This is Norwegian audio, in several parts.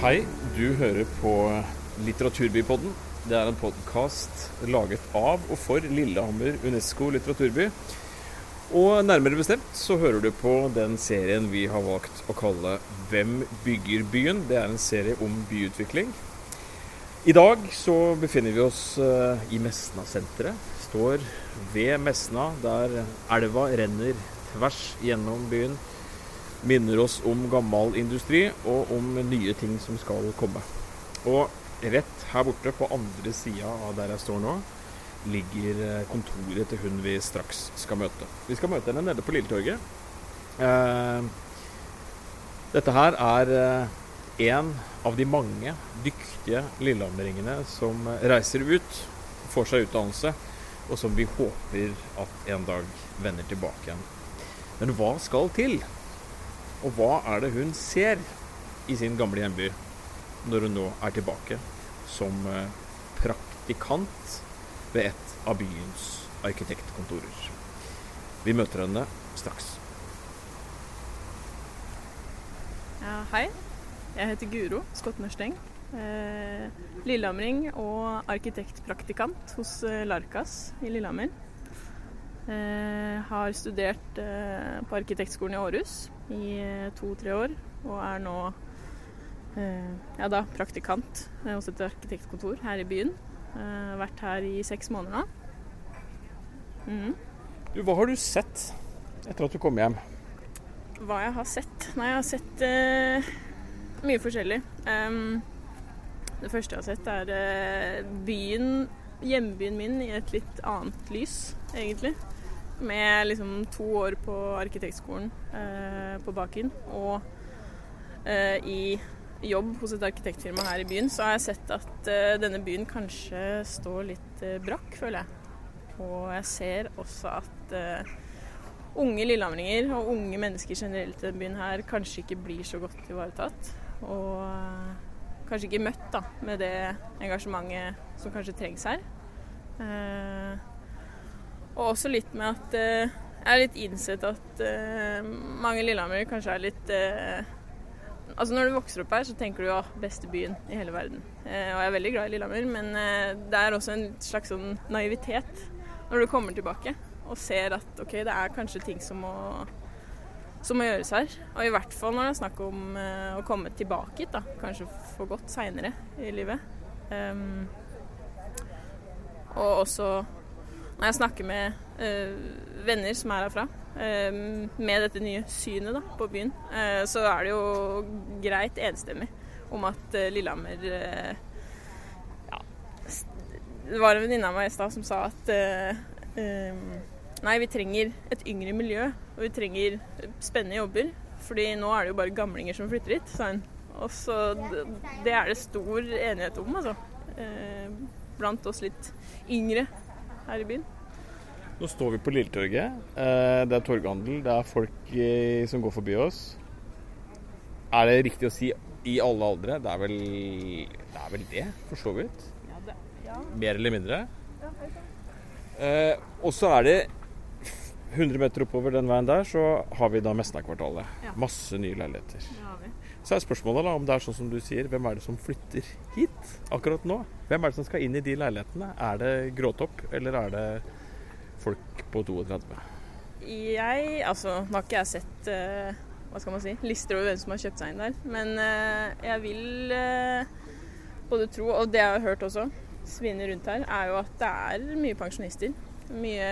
Hei, du hører på Litteraturbypodden. Det er en podkast laget av og for Lillehammer Unesco litteraturby. Og nærmere bestemt så hører du på den serien vi har valgt å kalle Hvem bygger byen? Det er en serie om byutvikling. I dag så befinner vi oss eh, i Mesna-senteret. Står ved Mesna, der elva renner tvers gjennom byen minner oss om gammel industri og om nye ting som skal komme. Og rett her borte på andre sida av der jeg står nå, ligger eh, kontoret til hun vi straks skal møte. Vi skal møte henne nede på Lilletorget. Eh, dette her er eh, en av de mange dyktige lillehammeringene som reiser ut, får seg utdannelse, og som vi håper at en dag vender tilbake igjen. Men hva skal til? Og hva er det hun ser i sin gamle hjemby når hun nå er tilbake som eh, praktikant ved et av byens arkitektkontorer? Vi møter henne straks. Ja, hei. Jeg heter Guro Skottnersteng. Eh, lillehamring og arkitektpraktikant hos eh, Larkas i Lillehammer. Eh, har studert eh, på Arkitektskolen i Århus i eh, to-tre år, og er nå eh, ja, da, praktikant hos et arkitektkontor her i byen. Eh, vært her i seks måneder nå. Mm. Du, hva har du sett etter at du kom hjem? Hva jeg har sett? Nei, jeg har sett eh, mye forskjellig. Um, det første jeg har sett, er byen, hjembyen min, i et litt annet lys, egentlig. Med liksom to år på arkitektskolen eh, på baken og eh, i jobb hos et arkitektfirma her i byen, så har jeg sett at eh, denne byen kanskje står litt eh, brakk, føler jeg. Og jeg ser også at eh, unge lillehamringer og unge mennesker generelt i denne byen her kanskje ikke blir så godt ivaretatt. Og eh, kanskje ikke møtt da, med det engasjementet som kanskje trengs her. Eh, og også litt med at eh, jeg har litt innsett at eh, mange lillehammer kanskje er litt eh, Altså Når du vokser opp her, så tenker du ja, beste byen i hele verden. Eh, og jeg er veldig glad i Lillehammer, men eh, det er også en slags sånn naivitet når du kommer tilbake og ser at ok, det er kanskje ting som må, som må gjøres her. Og i hvert fall når det er snakk om eh, å komme tilbake hit, da. Kanskje for godt seinere i livet. Um, og også når jeg snakker med eh, venner som er herfra, eh, med dette nye synet da, på byen, eh, så er det jo greit enstemmig om at eh, Lillehammer eh, ja, Det var en venninne av meg i stad som sa at Nei, vi trenger et yngre miljø, og vi trenger spennende jobber. Fordi nå er det jo bare gamlinger som flytter hit, sa hun. Og så Det er det stor enighet om, altså. Blant oss litt yngre her i byen. Nå står vi på Lilletorget. Eh, Det er torghandel. Det er folk eh, som går forbi oss. Er det riktig å si i alle aldre? Det er vel det, er vel det for så vidt. Ja, det, ja. Mer eller mindre. Eh, og så er det 100 meter oppover den veien der, så har vi da Mesnakvartalet. Ja. Masse nye leiligheter. det har vi. Så er spørsmålet da om det er sånn som du sier, hvem er det som flytter hit akkurat nå? Hvem er det som skal inn i de leilighetene? Er det gråtopp, eller er det folk på 32? Jeg Altså, nå har ikke jeg sett uh, hva skal man si, lister over hvem som har kjøpt seg inn der. Men uh, jeg vil uh, både tro, og det jeg har hørt også, svinne rundt her, er jo at det er mye pensjonister. Mye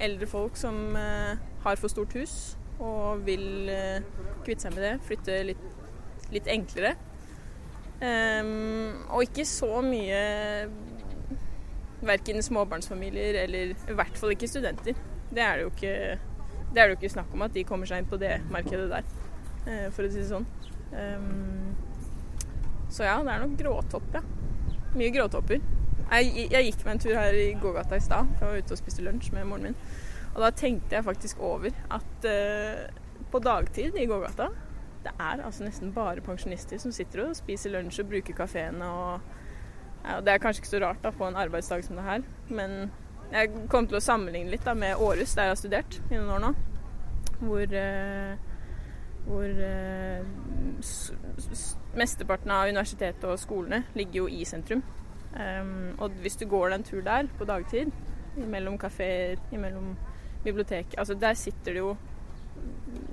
eldre folk som har for stort hus og vil kvitte seg med det. Flytte litt, litt enklere. Um, og ikke så mye verken småbarnsfamilier eller i hvert fall ikke studenter. Det er det jo ikke, det er det jo ikke snakk om at de kommer seg inn på det markedet der, uh, for å si det sånn. Um, så ja, det er nok gråtopp, ja. Mye gråtopper. Jeg, jeg gikk meg en tur her i gågata i stad. Jeg var ute og spiste lunsj med moren min. Og da tenkte jeg faktisk over at uh, på dagtid i gågata det er altså nesten bare pensjonister som sitter og spiser lunsj og bruker kafeene ja, Det er kanskje ikke så rart da på en arbeidsdag som det her, men jeg kom til å sammenligne litt da med Århus, der jeg har studert i noen år nå. Hvor, eh, hvor eh, mesteparten av universitetet og skolene ligger jo i sentrum. Um, og hvis du går deg en tur der på dagtid, mellom kafeer, mellom bibliotek Altså der sitter det jo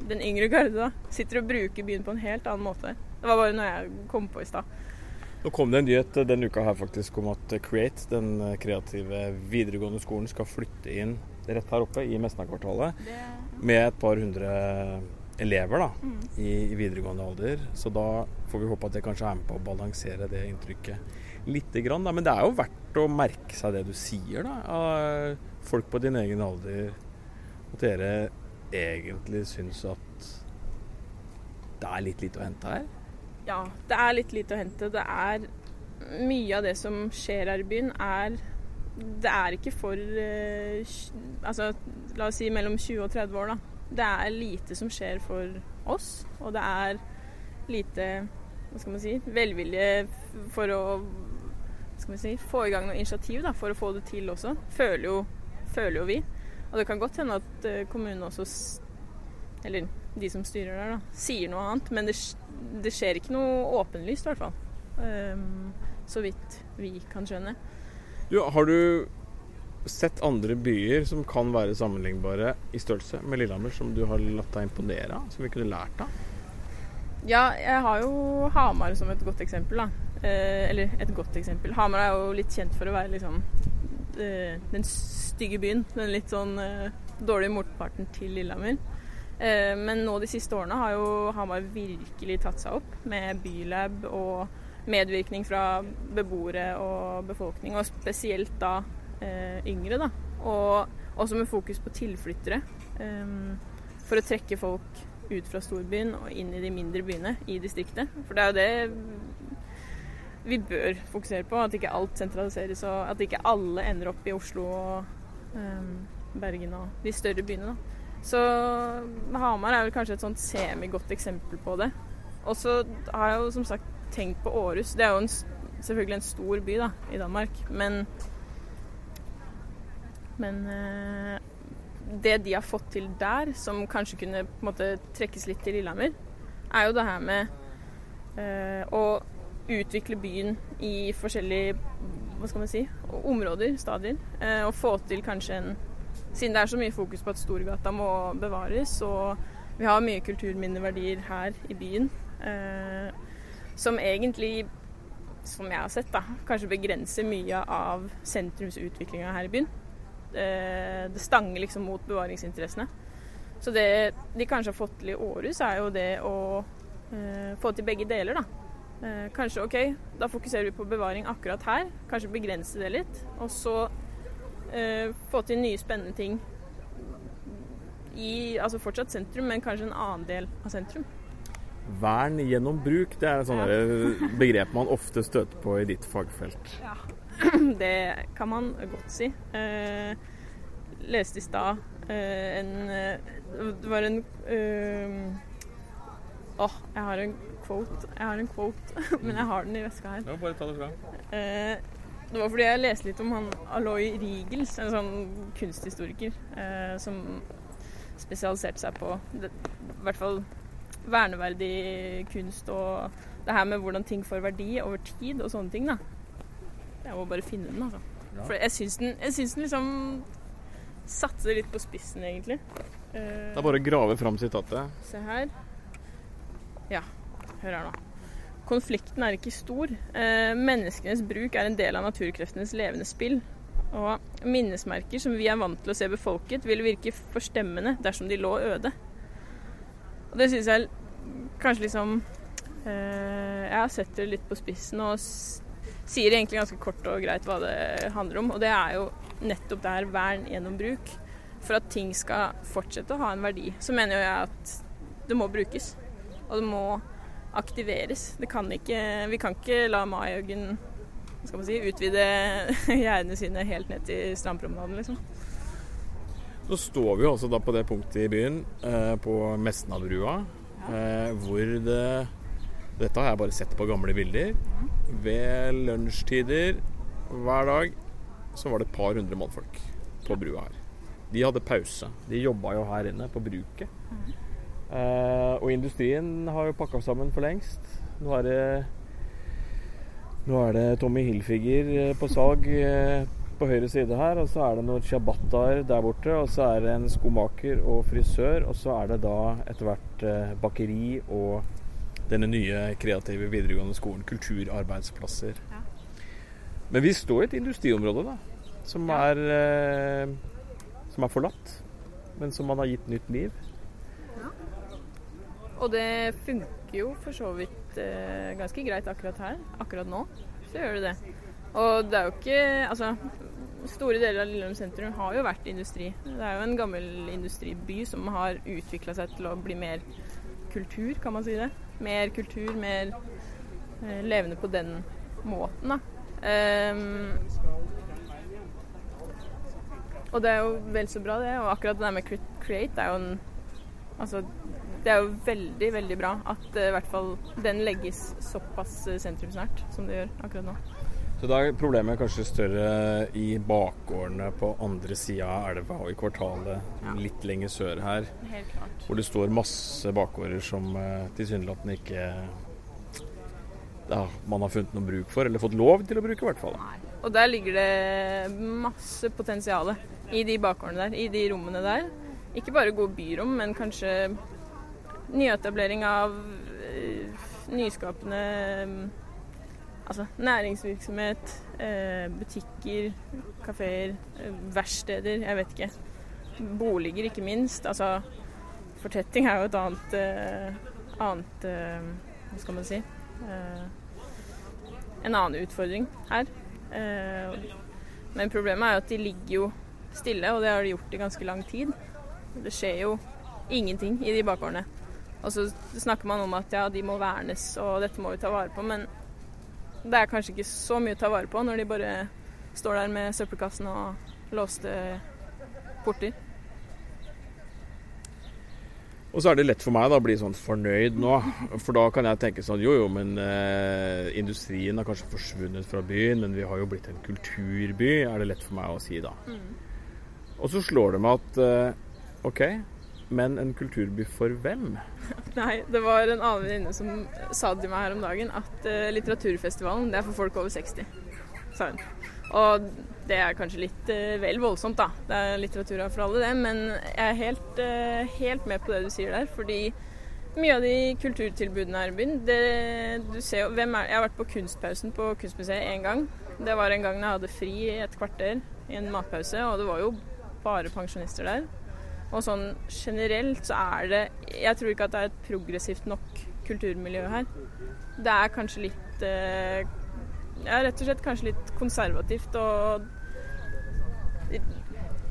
den yngre garde, da. Sitter og bruker byen på en helt annen måte. Det var bare noe jeg kom på i stad. Nå kom det en nyhet denne uka her faktisk om at Create, den kreative videregående skolen, skal flytte inn rett her oppe i Mesna-kvartalet med et par hundre elever da, Mm. i, i videregående alder. Så da får vi håpe at det kanskje er med på å balansere det inntrykket lite grann. Da. Men det er jo verdt å merke seg det du sier, da. Av folk på din egen alder. At dere egentlig syns at det er litt lite å hente her. Ja, det er litt lite å hente. Det er Mye av det som skjer her i byen, er Det er ikke for eh, Altså, la oss si mellom 20 og 30 år, da. Det er lite som skjer for oss, og det er lite Hva skal man si velvilje for å skal man si, få i gang noe initiativ da, for å få det til også. Føler jo, føler jo vi. Og det kan godt hende at eh, kommunen også Eller de som styrer der, da, sier noe annet. Men det, det skjer ikke noe åpenlyst, i hvert fall. Um, så vidt vi kan skjønne. Du, har du sett andre byer som kan være sammenlignbare i størrelse med Lillehammer, som du har latt deg imponere av? Som vi kunne lært av? Ja, jeg har jo Hamar som et godt eksempel, da. Eh, eller et godt eksempel. Hamar er jo litt kjent for å være liksom den stygge byen. Den litt sånn eh, dårlige motparten til Lillehammer. Eh, men nå de siste årene har jo Hamar virkelig tatt seg opp med bylab og medvirkning fra beboere og befolkning, og spesielt da eh, yngre, da. Og også med fokus på tilflyttere. eh, for å trekke folk ut fra storbyen og inn i de mindre byene i distriktet. For det er jo det vi bør fokusere på, at ikke alt sentraliseres, og at ikke alle ender opp i Oslo og um, Bergen og de større byene. Da. Så Hamar er vel kanskje et sånt semigodt eksempel på det. Og så har jeg jo som sagt tenkt på Århus. Det er jo en, selvfølgelig en stor by da, i Danmark, men Men eh, det de har fått til der, som kanskje kunne på en måte trekkes litt til Lillehammer, er jo det her med eh, å utvikle byen i forskjellige hva skal man si, områder, stadier. Eh, og få til kanskje en Siden det er så mye fokus på at Storgata må bevares, og vi har mye kulturminneverdier her i byen, eh, som egentlig, som jeg har sett, da, kanskje begrenser mye av sentrumsutviklinga her i byen. Eh, det stanger liksom mot bevaringsinteressene. Så det de kanskje har fått til i Århus, er jo det å få til begge deler, da. Eh, kanskje OK, da fokuserer vi på bevaring akkurat her. Kanskje begrense det litt. Og så eh, få til nye, spennende ting i altså fortsatt sentrum, men kanskje en annen del av sentrum. Vern gjennom bruk, det er et sånt Ja. begrep man ofte støter på i ditt fagfelt. Ja, Det kan man godt si. Eh, leste i stad eh, en eh, Det var en eh, Åh, jeg har en quote. Jeg har en quote, men jeg har den i veska her. Ja, bare ta det fram. Eh, det var fordi jeg leste litt om han Aloy Riegels, en sånn kunsthistoriker eh, som spesialiserte seg på det, i hvert fall verneverdig kunst og det her med hvordan ting får verdi over tid og sånne ting. da. Jeg må bare finne den, altså. Ja. For jeg syns den, jeg syns den liksom satte det litt på spissen, egentlig. Eh, Det er bare å grave fram sitatet. Se her. Ja, hør her nå. Konflikten er ikke stor. Eh, menneskenes bruk er en del av naturkreftenes levende spill. Og minnesmerker som vi er vant til å se befolket, vil virke forstemmende dersom de lå øde. Og det syns jeg kanskje liksom eh, Jeg har sett det litt på spissen og sier egentlig ganske kort og greit hva det handler om. Og det er jo nettopp det her vern gjennom bruk. For at ting skal fortsette å ha en verdi, så mener jeg at det må brukes. Og det må aktiveres. Det kan ikke, vi kan ikke la Maihaugen si, utvide gjerdene sine helt ned til strandpromenaden, liksom. Så står vi også da på det punktet i byen, eh, på Mesnabrua, ja. hvor det Dette har jeg bare sett på gamle bilder. Ved lunsjtider hver dag så var det et par hundre mannfolk på brua her. De hadde pause. De jobba jo her inne på bruket. Eh, og industrien har jo pakka sammen for lengst. Nå er det nå er det Tommy Hilfiger eh, på salg eh, på høyre side her. Og så er det noen ciabattaer der borte. Og så er det en skomaker og frisør. Og så er det da etter hvert eh, bakeri og denne nye kreative videregående skolen. Kulturarbeidsplasser. Ja. Men vi står i et industriområde da, som, ja. er, som er forlatt. Men som man har gitt nytt liv. Og det funker jo for så vidt eh, ganske greit akkurat her. Akkurat nå så gjør det det. Og det er jo ikke Altså, store deler av Lillehammer sentrum har jo vært industri. Det er jo en gammel industriby som har utvikla seg til å bli mer kultur, kan man si det. Mer kultur, mer eh, levende på den måten, da. Um, og det er jo vel så bra, det. Og akkurat det der med create er jo en Altså, det er jo veldig, veldig bra at uh, i hvert fall den legges såpass uh, sentrumsnært som det gjør akkurat nå. Så da er problemet kanskje større i bakgårdene på andre sida av elva og i kvartalet ja. litt lenger sør her. Helt klart. Hvor det står masse bakgårder som uh, tilsynelatende ikke ja, man har funnet noe bruk for, eller fått lov til å bruke i hvert fall. Nei. Og der ligger det masse potensial i de bakgårdene der, i de rommene der. Ikke bare gode byrom, men kanskje nyetablering av uh, nyskapende um, altså næringsvirksomhet, uh, butikker, kafeer, uh, verksteder, jeg vet ikke. Boliger, ikke minst. Altså fortetting er jo et annet, annet Hva skal man si? en annen utfordring her. men problemet er jo at de ligger jo stille, og det har de gjort i ganske lang tid. Det skjer jo ingenting i de bakgårdene. Og så snakker man om at ja, de må vernes, og dette må vi ta vare på. Men det er kanskje ikke så mye å ta vare på når de bare står der med søppelkassen og låste porter. Og så er det lett for meg da, å bli sånn fornøyd nå. For da kan jeg tenke sånn jo jo, men eh, industrien har kanskje forsvunnet fra byen, men vi har jo blitt en kulturby, er det lett for meg å si da. Mm. Og så slår det meg at eh, OK, men en kulturby for hvem? Nei, det var en annen venninne som sa til meg her om dagen at uh, litteraturfestivalen det er for folk over 60, sa hun. Og det er kanskje litt uh, vel voldsomt, da. Det er litteratur for alle, det. Men jeg er helt, uh, helt, med på det du sier der. Fordi mye av de kulturtilbudene her i byen det, du ser jo, er, Jeg har vært på Kunstpausen på Kunstmuseet én gang. Det var en gang jeg hadde fri i et kvarter i en matpause, og det var jo bare pensjonister der. Og sånn generelt så er det Jeg tror ikke at det er et progressivt nok kulturmiljø her. Det er kanskje litt eh, Ja, rett og slett kanskje litt konservativt og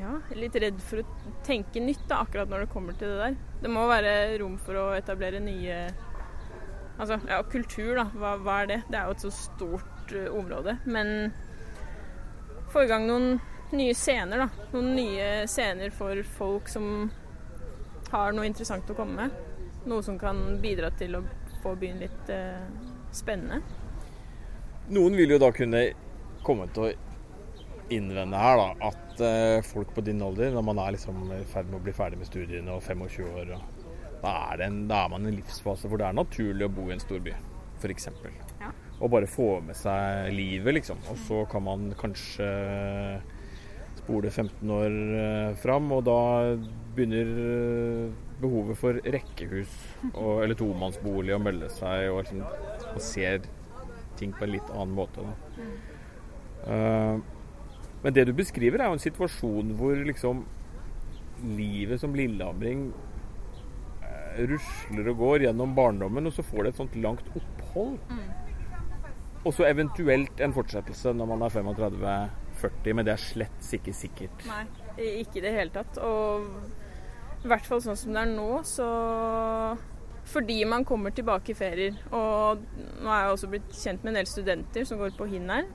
ja, litt redd for å tenke nytt da, akkurat når det kommer til det der. Det må være rom for å etablere nye Altså, ja, kultur, da. Hva, hva er det? Det er jo et så stort uh, område. Men få i gang noen nye scener, da. Noen nye scener for folk som har noe interessant å komme med. Noe som kan bidra til å få byen litt eh, spennende. Noen vil jo da kunne komme til å innvende her da, at eh, folk på din alder, når man er liksom i ferd med å bli ferdig med studiene og 25 år, da er, en, da er man i en livsfase hvor det er naturlig å bo i en storby, f.eks. Ja. Og bare få med seg livet, liksom. Og så kan man kanskje spole 15 år eh, fram, og da begynner eh, behovet for rekkehus og, eller tomannsbolig å melde seg, og liksom, og, ser ting på en litt annen måte. Uh, men det du beskriver, er jo en situasjon hvor liksom livet som lillehamring uh, rusler og går gjennom barndommen, og så får det et sånt langt opphold. Mm. Og så eventuelt en fortsettelse når man er 35 40, men det er slett ikke sikkert. Nei, ikke i det hele tatt. Og i hvert fall sånn som det er nå, så fordi man kommer tilbake i ferier. Og nå er jeg også blitt kjent med en del studenter som går på HIN her.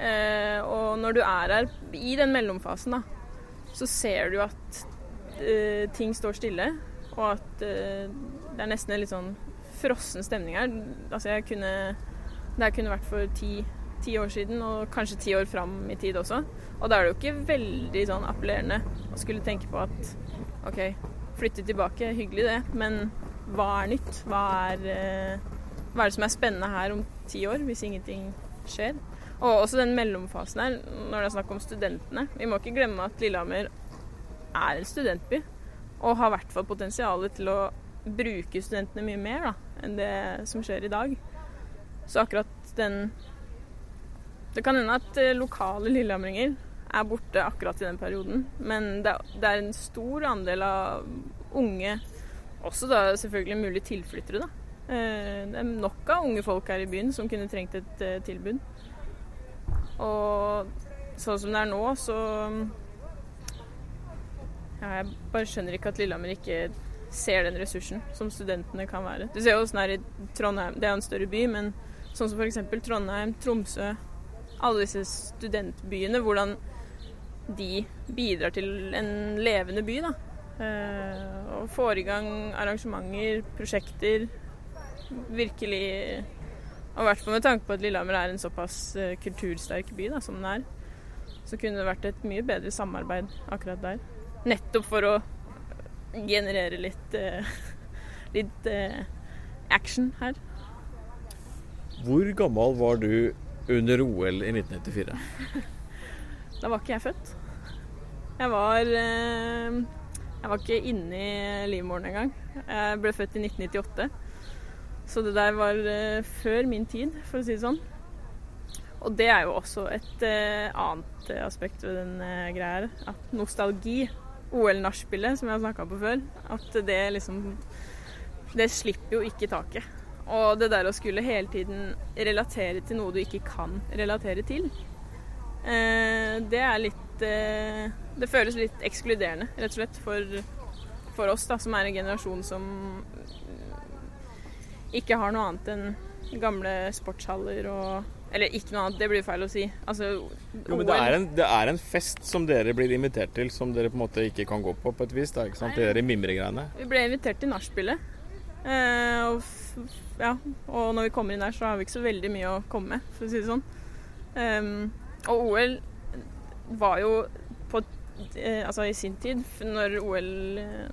Eh, og når du er her i den mellomfasen, da, så ser du at eh, ting står stille. Og at eh, det er nesten en litt sånn frossen stemning her. Altså jeg kunne Det her kunne vært for ti ti år siden, og kanskje ti år fram i tid også. Og da er det jo ikke veldig sånn appellerende å skulle tenke på at OK, flytte tilbake, hyggelig det, men hva er nytt? Hva er, eh, hva er det som er spennende her om ti år, hvis ingenting skjer? Og også den mellomfasen her, når det er snakk om studentene. Vi må ikke glemme at Lillehammer er en studentby, og har i hvert fall potensial til å bruke studentene mye mer da, enn det som skjer i dag. Så akkurat den Det kan hende at eh, lokale lillehamringer er borte akkurat i den perioden, men det, er en stor andel av unge, også da selvfølgelig mulig tilflyttere, da. Eh, det er nok av unge folk her i byen som kunne trengt et eh, tilbud. Og sånn som det er nå, så ja, Jeg bare skjønner ikke at Lillehammer ikke ser den ressursen som studentene kan være. Du ser jo åssen det er i Trondheim, det er en større by, men sånn som f.eks. Trondheim, Tromsø, alle disse studentbyene, hvordan de bidrar til en levende by. da. Eh, og får i gang arrangementer, prosjekter. Virkelig Og i hvert fall med tanke på at Lillehammer er en såpass eh, kultursterk by da, som den er, så kunne det vært et mye bedre samarbeid akkurat der. Nettopp for å generere litt, eh, litt action her. Hvor gammel var du under OL i 1994? Da var ikke jeg født. Jeg var eh, Jeg var ikke inni livmoren engang. Jeg ble født i 1998. Så det der var eh, før min tid, for å si det sånn. Og det er jo også et eh, annet aspekt ved den greia her. At nostalgi, OL-nachspielet som jeg har snakka på før, at det liksom Det slipper jo ikke taket. Og det der å skulle hele tiden relatere til noe du ikke kan relatere til, eh, det er litt eh, Det føles litt ekskluderende, rett og slett, for, for oss da, som er en generasjon som ikke har noe annet enn gamle sportshaller og Eller ikke noe annet, det blir feil å si. Altså, Jo, men det er, en, det er en fest som dere blir invitert til, som dere på en måte ikke kan gå på på et vis. Da, ikke sant? Det der mimregreiene. Vi ble invitert til nachspielet. Eh, og, ja, og når vi kommer inn der, så har vi ikke så veldig mye å komme med, for å si det sånn. Um, og OL var jo på eh, Altså i sin tid, når OL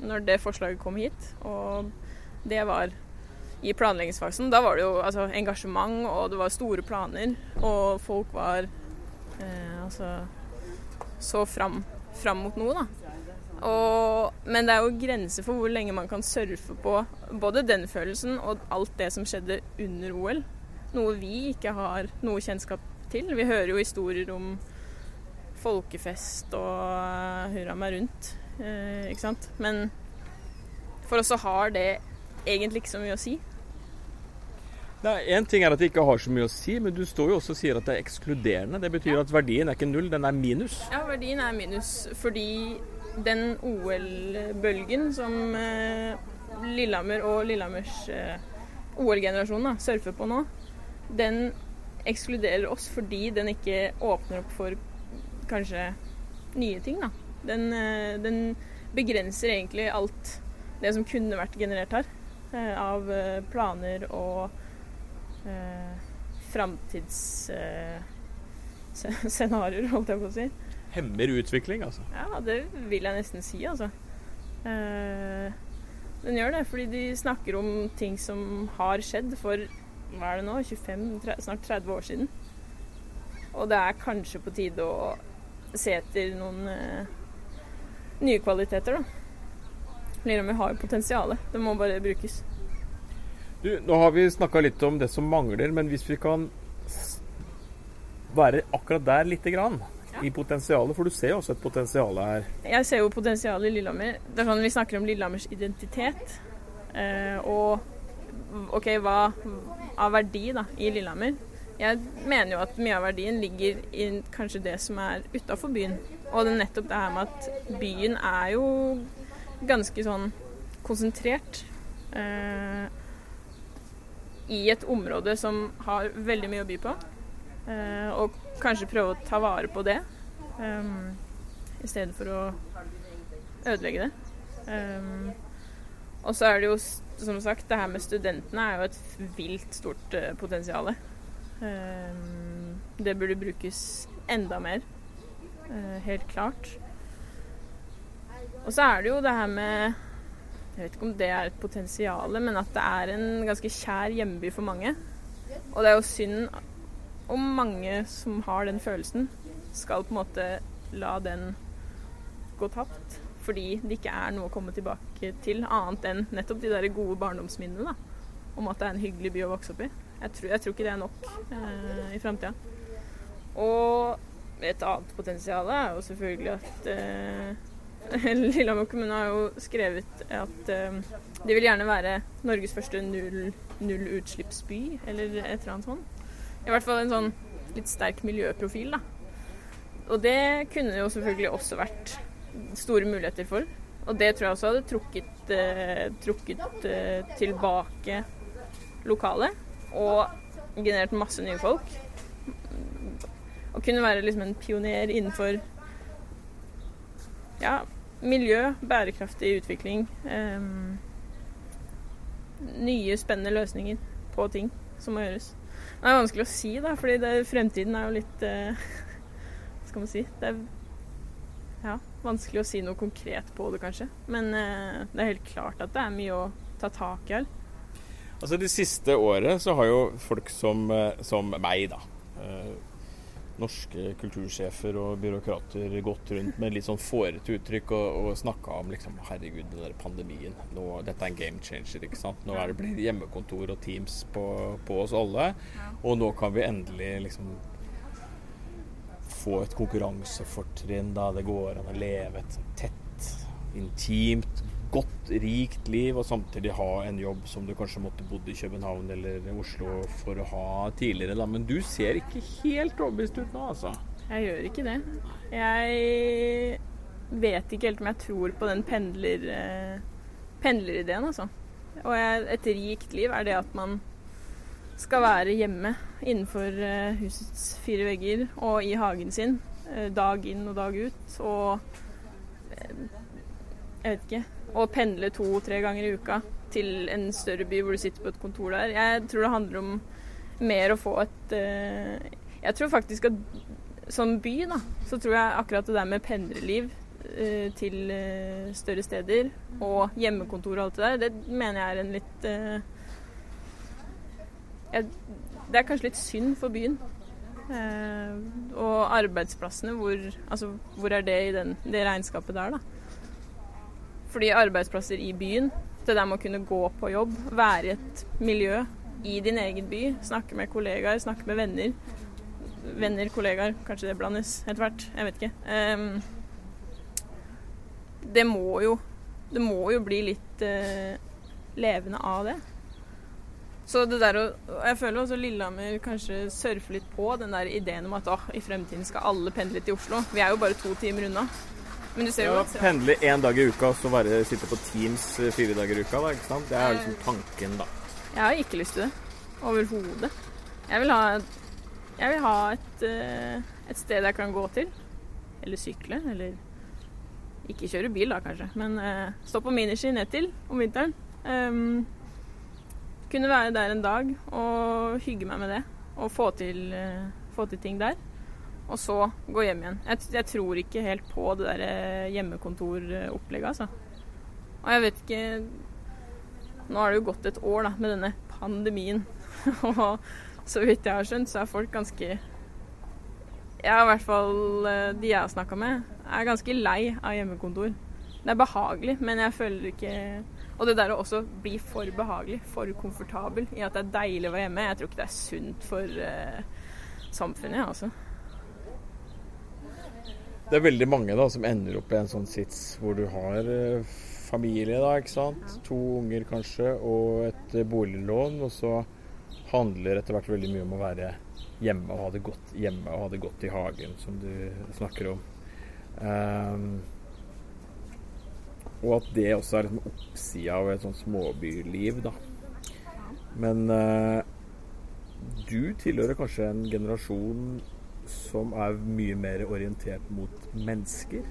Når det forslaget kom hit, og det var i planleggingsfasen, da var det jo altså, engasjement, og det var store planer, og folk var eh, altså så fram, fram mot noe, da. Og, men det er jo grenser for hvor lenge man kan surfe på både den følelsen og alt det som skjedde under OL. Noe vi ikke har noe kjennskap til. Vi hører jo historier om folkefest og uh, hurra meg rundt, eh, ikke sant. Men for oss så har det egentlig ikke så mye å si. Én ting er at det ikke har så mye å si, men du står jo også og sier at det er ekskluderende. Det betyr at verdien er ikke null, den er minus. Ja, verdien er minus fordi den OL-bølgen som eh, Lillehammer og Lillehammers eh, OL-generasjon surfer på nå, den ekskluderer oss fordi den ikke åpner opp for kanskje nye ting. Da. Den, eh, den begrenser egentlig alt det som kunne vært generert her eh, av eh, planer og eh, framtidsscenarioer, holdt jeg på å si. Hemmer utvikling, altså. Ja, det vil jeg nesten si, altså. Eh, den gjør det, fordi de snakker om ting som har skjedd for hva er det nå, 25, 30, snart 30 år siden. Og det er kanskje på tide å se etter noen eh, nye kvaliteter, da. Lillehammer har jo potensialet. Det må bare brukes. Du, nå har vi snakka litt om det som mangler, men hvis vi kan være akkurat der lite grann. I potensialet, for du ser jo også et potensial her. Jeg ser jo potensialet i Lillehammer. Det er sånn Vi snakker om Lillehammers identitet. Eh, og OK, hva av verdi da, i Lillehammer? Jeg mener jo at mye av verdien ligger i kanskje det som er utafor byen. Og det er nettopp det her med at byen er jo ganske sånn konsentrert. Eh, I et område som har veldig mye å by på. Eh, og kanskje prøve å ta vare på det. Um, I stedet for å ødelegge det. Um, og så er det jo, som sagt, det her med studentene er jo et vilt stort uh, potensial. Um, det burde brukes enda mer. Uh, helt klart. Og så er det jo det her med Jeg vet ikke om det er et potensial, men at det er en ganske kjær hjemby for mange. Og det er jo synd om mange som har den følelsen, skal på en måte la den gå tapt. Fordi det ikke er noe å komme tilbake til, annet enn nettopp de der gode barndomsminnene. da, Om at det er en hyggelig by å vokse opp i. Jeg tror, jeg tror ikke det er nok eh, i framtida. Og et annet potensial er jo selvfølgelig at eh, Lillehammer kommune har jo skrevet at um, de vil gjerne være Norges første null, nullutslippsby, eller et eller annet sånt. I hvert fall en sånn litt sterk miljøprofil, da. Og det kunne jo selvfølgelig også vært store muligheter for. Og det tror jeg også hadde trukket, eh, trukket eh, tilbake lokalet. Og generert masse nye folk. Og kunne være liksom en pioner innenfor ja, miljø, bærekraftig utvikling. Eh, nye, spennende løsninger på ting som må gjøres. Det er vanskelig å si, da, fordi fremtiden er jo litt uh, Hva skal man si? Det er ja, vanskelig å si noe konkret på det, kanskje. Men uh, det er helt klart at det er mye å ta tak i All. Altså Det siste året så har jo folk som, eh, som meg, da norske kultursjefer og byråkrater gått rundt med litt sånn fårete uttrykk og, og snakka om liksom Herregud, den der pandemien. Nå, dette er en game changer. ikke sant? Nå er det blitt hjemmekontor og Teams på, på oss alle. Og nå kan vi endelig liksom få et konkurransefortrinn da det går an å leve et tett, intimt, godt, rikt liv, og samtidig ha en jobb som du kanskje måtte bodd i København eller Oslo for å ha tidligere. Da. Men du ser ikke helt overbevist ut nå, altså? Jeg gjør ikke det. Jeg vet ikke helt om jeg tror på den pendler, eh, pendlerideen, altså. Og et rikt liv er det at man skal være hjemme innenfor eh, husets fire vegger og i hagen sin eh, dag inn og dag ut. Og jeg vet ikke å pendle to-tre ganger i uka til en større by hvor du sitter på et kontor der. Jeg tror det handler om mer å få et uh, Jeg tror faktisk at som by, da, så tror jeg akkurat det der med pendlerliv uh, til uh, større steder og hjemmekontor og alt det der, det mener jeg er en litt jeg, Det er kanskje litt synd for byen. og arbeidsplassene, hvor, altså, hvor er det i den, det regnskapet der, da? Fordi arbeidsplasser i byen, det der med å kunne gå på jobb, være i et miljø i din egen by, snakke med kollegaer, snakke med venner Venner, kollegaer, kanskje det blandes etter hvert. Jeg vet ikke. Um, det må jo Det må jo bli litt uh, levende av det. Så det der å Jeg føler også Lillehammer kanskje surfer litt på den der ideen om at å, i fremtiden skal alle pendle til Oslo. Vi er jo bare to timer unna. Men du ser jo at Pendle én dag i uka og så bare sitte på Teams eh, fire dager i uka, da, ikke sant? Det er liksom tanken, da. Jeg har ikke lyst til det. Overhodet. Jeg vil ha, jeg vil ha et, eh, et, sted jeg kan gå til. Eller sykle. Eller ikke kjøre bil, da, kanskje. Men uh, stå på miniski ned til om vinteren. Um, kunne være der en dag og hygge meg med det. Og få til, uh, få til ting der og så gå hjem igjen. Jeg, jeg tror ikke helt på det der eh, hjemmekontoropplegget, altså. Og jeg vet ikke Nå har det jo gått et år da, med denne pandemien. og så vidt jeg har skjønt, så er folk ganske Ja, i hvert fall eh, de jeg har snakka med, er ganske lei av hjemmekontor. Det er behagelig, men jeg føler ikke Og det der å også bli for behagelig, for komfortabel i at det er deilig å være hjemme, jeg tror ikke det er sunt for uh, samfunnet, altså det er veldig mange da som ender opp i en sånn sits hvor du har eh, familie, da, ikke sant. To unger kanskje, og et eh, boliglån. Og så handler etter hvert veldig mye om å være hjemme og ha det godt hjemme og ha det godt i hagen, som du snakker om. Um, og at det også er liksom oppsida av et sånt småbyliv, da. Men uh, du tilhører kanskje en generasjon som er mye mer orientert mot mennesker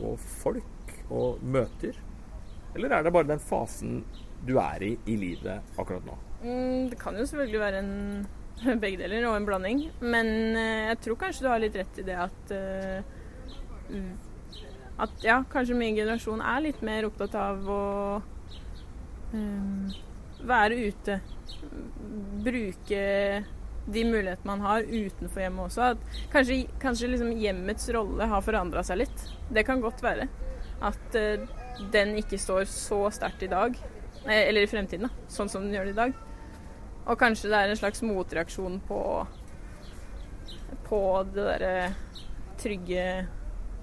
og folk og møter? Eller er det bare den fasen du er i i livet akkurat nå? Mm, det kan jo selvfølgelig være en begge deler og en blanding. Men uh, jeg tror kanskje du har litt rett i det at uh, At ja, kanskje min generasjon er litt mer opptatt av å Um, være ute. Bruke de mulighetene man har utenfor hjemmet også. At kanskje, kanskje liksom hjemmets rolle har forandra seg litt. Det kan godt være. At uh, den ikke står så sterkt i dag, eller i fremtiden, da, sånn som den gjør det i dag. Og kanskje det er en slags motreaksjon på på det derre trygge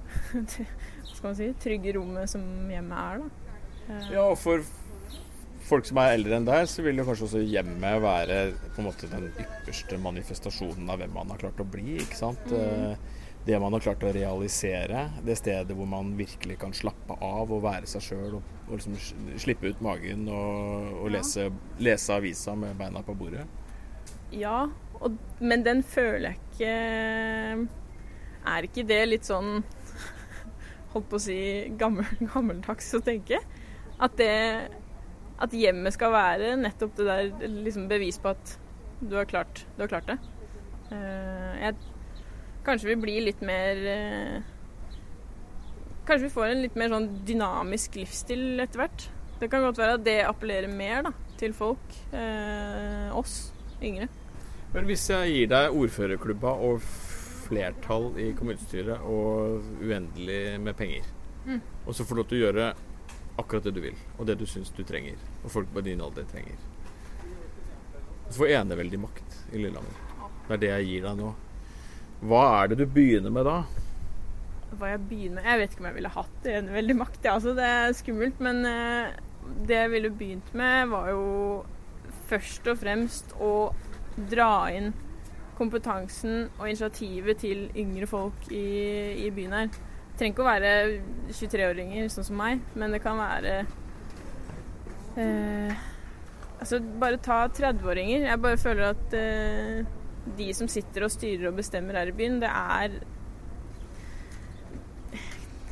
Hva skal man si? Trygge rommet som hjemmet er, da. Ja, for folk som er eldre enn deg, så vil jo kanskje også hjemmet være på en måte den ypperste manifestasjonen av hvem man har klart å bli. ikke sant? Mm. Eh, det man har klart å realisere. Det stedet hvor man virkelig kan slappe av og være seg sjøl og, og liksom slippe ut magen og, og lese, lese, avisa med beina på bordet. Ja, og, men den føler jeg ikke Er ikke det litt sånn Holdt på å si gammel, gammeldags å tenke? At det at hjemmet skal være nettopp det der liksom bevis på at du har klart, du har klart det. Uh, jeg, kanskje vi blir litt mer uh, Kanskje vi får en litt mer sånn dynamisk livsstil etter hvert. Det kan godt være at det appellerer mer da, til folk. Uh, oss yngre. Men hvis jeg gir deg ordførerklubba og flertall i kommunestyret og uendelig med penger, mm. og så får du lov til å gjøre akkurat det du vil, og det du syns du trenger, og folk på din alder trenger. Du får eneveldig makt i Lillehammer. Det er det jeg gir deg nå. Hva er det du begynner med da? Hva jeg begynner med? Jeg vet ikke om jeg ville hatt eneveldig makt. Ja, altså, det er skummelt. Men uh, det jeg ville begynt med, var jo først og fremst å dra inn kompetansen og initiativet til yngre folk i, i byen her Det trenger ikke å være 23-åringer sånn som meg, men det kan være eh, Altså, bare ta 30-åringer. Jeg bare føler at eh, de som sitter og styrer og bestemmer her i byen, det er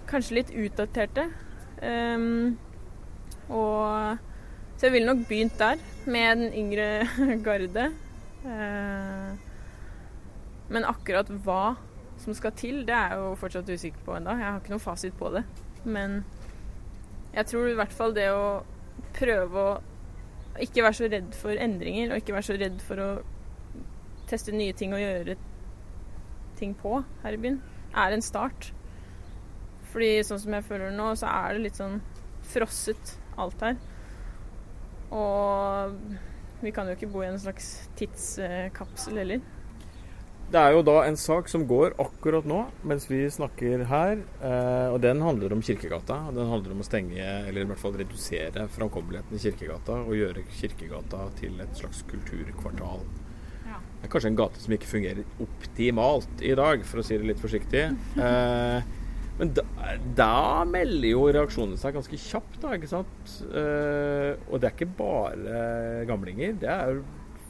kanskje litt utdaterte. Um, og Så jeg ville nok begynt der, med den yngre garde. Uh, men akkurat hva som skal til, det er jeg jo fortsatt usikker på ennå. Jeg har ikke noen fasit på det. Men jeg tror i hvert fall det å prøve å ikke være så redd for endringer, og ikke være så redd for å teste nye ting og gjøre ting på her i byen, er en start. Fordi sånn som jeg føler det nå, så er det litt sånn frosset alt her. Og vi kan jo ikke bo i en slags tidskapsel heller. Det er jo da en sak som går akkurat nå mens vi snakker her. Eh, og Den handler om Kirkegata. og Den handler om å stenge, eller i hvert fall redusere framkommeligheten i Kirkegata. Og gjøre Kirkegata til et slags kulturkvartal. Ja. Det er kanskje en gate som ikke fungerer optimalt i dag, for å si det litt forsiktig. Eh, men da, da, melder jo reaksjonene seg ganske kjapt, da, ikke sant. Eh, og det er ikke bare gamlinger. Det er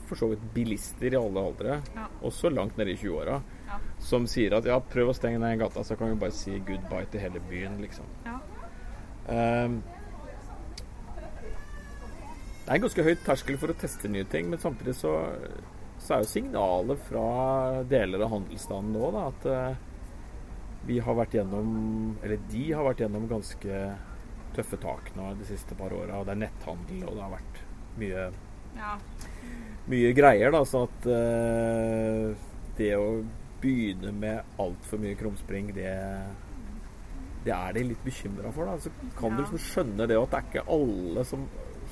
for så vidt bilister i alle aldre, ja. også langt nede i 20-åra, ja. som sier at ja, prøv å stenge ned gata, så kan vi bare si goodbye til hele byen, liksom. Ja. Um, det er en ganske høyt terskel for å teste nye ting, men samtidig så, så er jo signalet fra deler av handelsstanden nå da, at uh, vi har vært gjennom Eller de har vært gjennom ganske tøffe tak nå de siste par åra. Det er netthandel, og det har vært mye ja mye greier. da, Så at uh, det å begynne med altfor mye krumspring, det, det er de litt bekymra for. da, Så kan ja. du liksom skjønne det at det er ikke alle som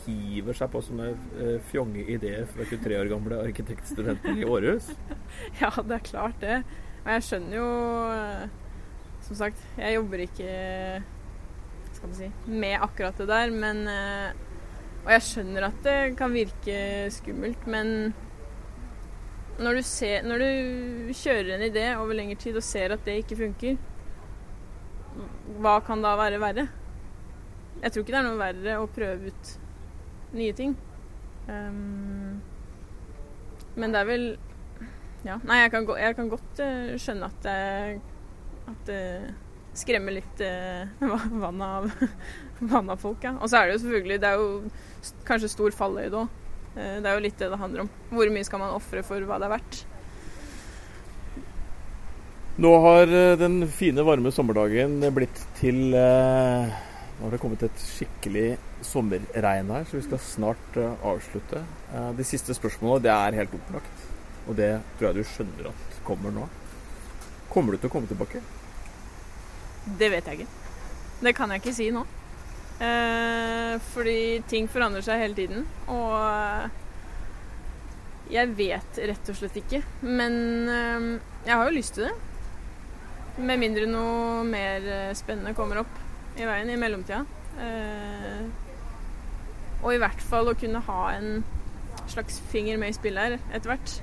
hiver seg på sånne uh, fjonge ideer fra 23 år gamle arkitektstudenter i Århus. ja, det er klart det. Og jeg skjønner jo Som sagt, jeg jobber ikke skal man si, med akkurat det der, men uh, og jeg skjønner at det kan virke skummelt, men når du, ser, når du kjører en idé over lengre tid og ser at det ikke funker, hva kan da være verre? Jeg tror ikke det er noe verre å prøve ut nye ting. Um, men det er vel Ja. Nei, jeg kan, jeg kan godt uh, skjønne at det, at det skremmer litt eh, vann, av, vann av folk. Ja. Og så er det jo selvfølgelig Det er jo kanskje stor fallhøyde òg. Eh, det er jo litt det det handler om. Hvor mye skal man ofre for hva det er verdt? Nå har eh, den fine, varme sommerdagen blitt til eh, Nå har det kommet et skikkelig sommerregn her, så vi skal snart eh, avslutte. Eh, de siste spørsmålene det er helt opplagt, og det tror jeg du skjønner at kommer nå. Kommer du til å komme tilbake? Det vet jeg ikke. Det kan jeg ikke si nå. Eh, fordi ting forandrer seg hele tiden, og jeg vet rett og slett ikke. Men jeg har jo lyst til det. Med mindre noe mer spennende kommer opp i veien i mellomtida. Eh, og i hvert fall å kunne ha en slags finger med i spillet her etter hvert.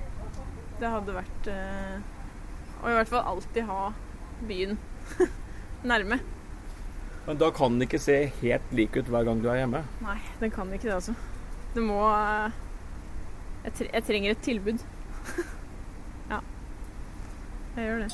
Det hadde vært eh, Og i hvert fall alltid ha byen nærme. Men da kan den ikke se helt lik ut hver gang du er hjemme? Nei, den kan ikke det, altså. Det må eh, Jeg, jeg trenger et tilbud. ja. Jeg gjør det.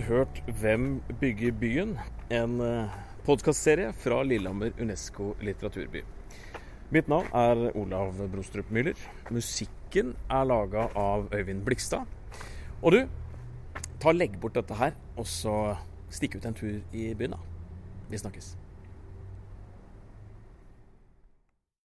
Hørt 'Hvem bygger byen?', en eh, podkastserie fra Lillehammer Unesco litteraturby. Mitt navn er Olav Brostrup Müller. Musikken er laga av Øyvind Blikstad. Og du, ta legg bort dette her, og så stikk ut en tur i byen, da. Vi snakkes.